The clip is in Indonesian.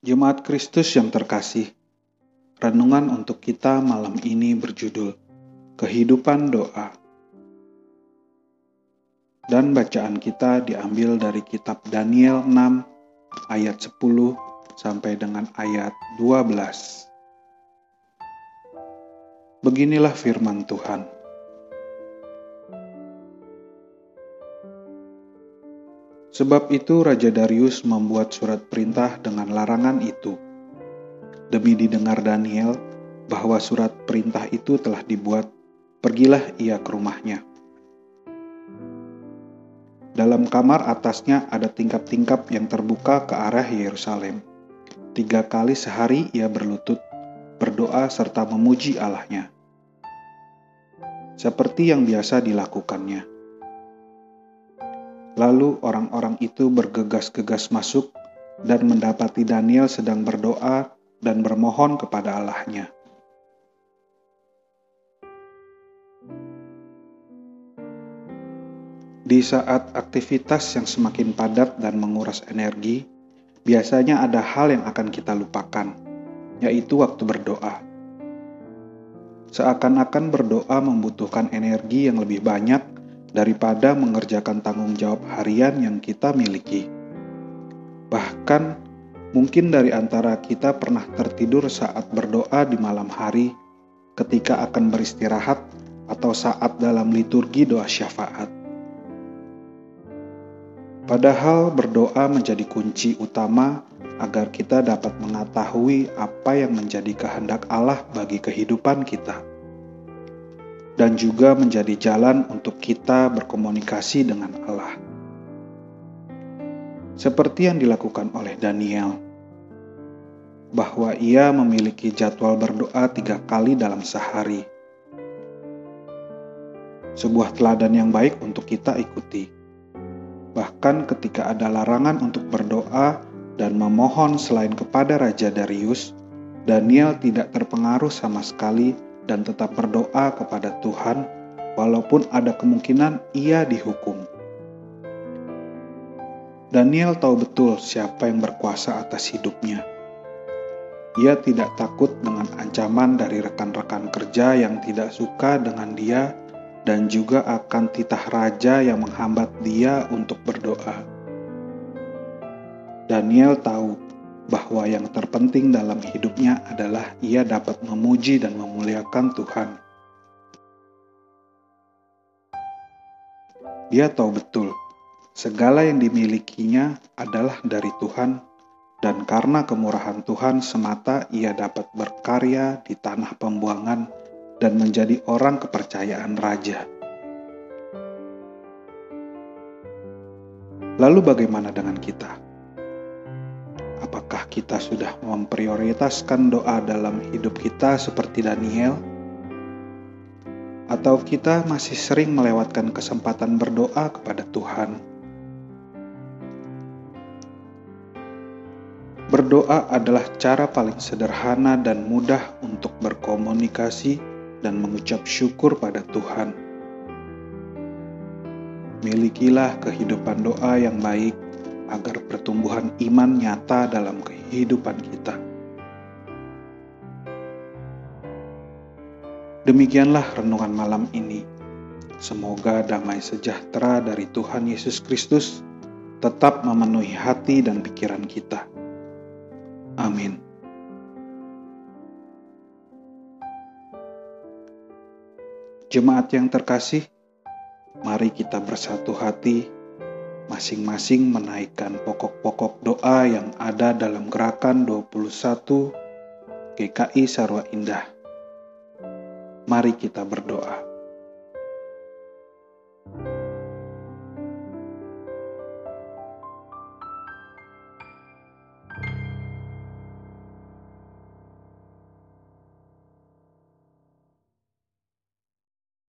Jemaat Kristus yang terkasih, renungan untuk kita malam ini berjudul Kehidupan Doa. Dan bacaan kita diambil dari kitab Daniel 6 ayat 10 sampai dengan ayat 12. Beginilah firman Tuhan. Sebab itu Raja Darius membuat surat perintah dengan larangan itu. Demi didengar Daniel bahwa surat perintah itu telah dibuat, pergilah ia ke rumahnya. Dalam kamar atasnya ada tingkap-tingkap yang terbuka ke arah Yerusalem. Tiga kali sehari ia berlutut, berdoa serta memuji Allahnya. Seperti yang biasa dilakukannya Lalu orang-orang itu bergegas-gegas masuk dan mendapati Daniel sedang berdoa dan bermohon kepada Allahnya. Di saat aktivitas yang semakin padat dan menguras energi, biasanya ada hal yang akan kita lupakan, yaitu waktu berdoa. Seakan-akan berdoa membutuhkan energi yang lebih banyak daripada mengerjakan tanggung jawab harian yang kita miliki. Bahkan, mungkin dari antara kita pernah tertidur saat berdoa di malam hari, ketika akan beristirahat, atau saat dalam liturgi doa syafaat. Padahal berdoa menjadi kunci utama agar kita dapat mengetahui apa yang menjadi kehendak Allah bagi kehidupan kita dan juga menjadi jalan untuk kita berkomunikasi dengan Allah. Seperti yang dilakukan oleh Daniel, bahwa ia memiliki jadwal berdoa tiga kali dalam sehari. Sebuah teladan yang baik untuk kita ikuti. Bahkan ketika ada larangan untuk berdoa dan memohon selain kepada Raja Darius, Daniel tidak terpengaruh sama sekali dan tetap berdoa kepada Tuhan, walaupun ada kemungkinan ia dihukum. Daniel tahu betul siapa yang berkuasa atas hidupnya. Ia tidak takut dengan ancaman dari rekan-rekan kerja yang tidak suka dengan dia, dan juga akan titah raja yang menghambat dia untuk berdoa. Daniel tahu bahwa yang terpenting dalam hidupnya adalah ia dapat memuji dan memuliakan Tuhan. Dia tahu betul segala yang dimilikinya adalah dari Tuhan, dan karena kemurahan Tuhan semata ia dapat berkarya di tanah pembuangan dan menjadi orang kepercayaan raja. Lalu, bagaimana dengan kita? Kita sudah memprioritaskan doa dalam hidup kita seperti Daniel? Atau kita masih sering melewatkan kesempatan berdoa kepada Tuhan? Berdoa adalah cara paling sederhana dan mudah untuk berkomunikasi dan mengucap syukur pada Tuhan. Milikilah kehidupan doa yang baik agar pertumbuhan iman nyata dalam kehidupan kita. Demikianlah renungan malam ini. Semoga damai sejahtera dari Tuhan Yesus Kristus tetap memenuhi hati dan pikiran kita. Amin. Jemaat yang terkasih, mari kita bersatu hati masing-masing menaikkan pokok-pokok doa yang ada dalam gerakan 21 GKI Sarwa Indah. Mari kita berdoa.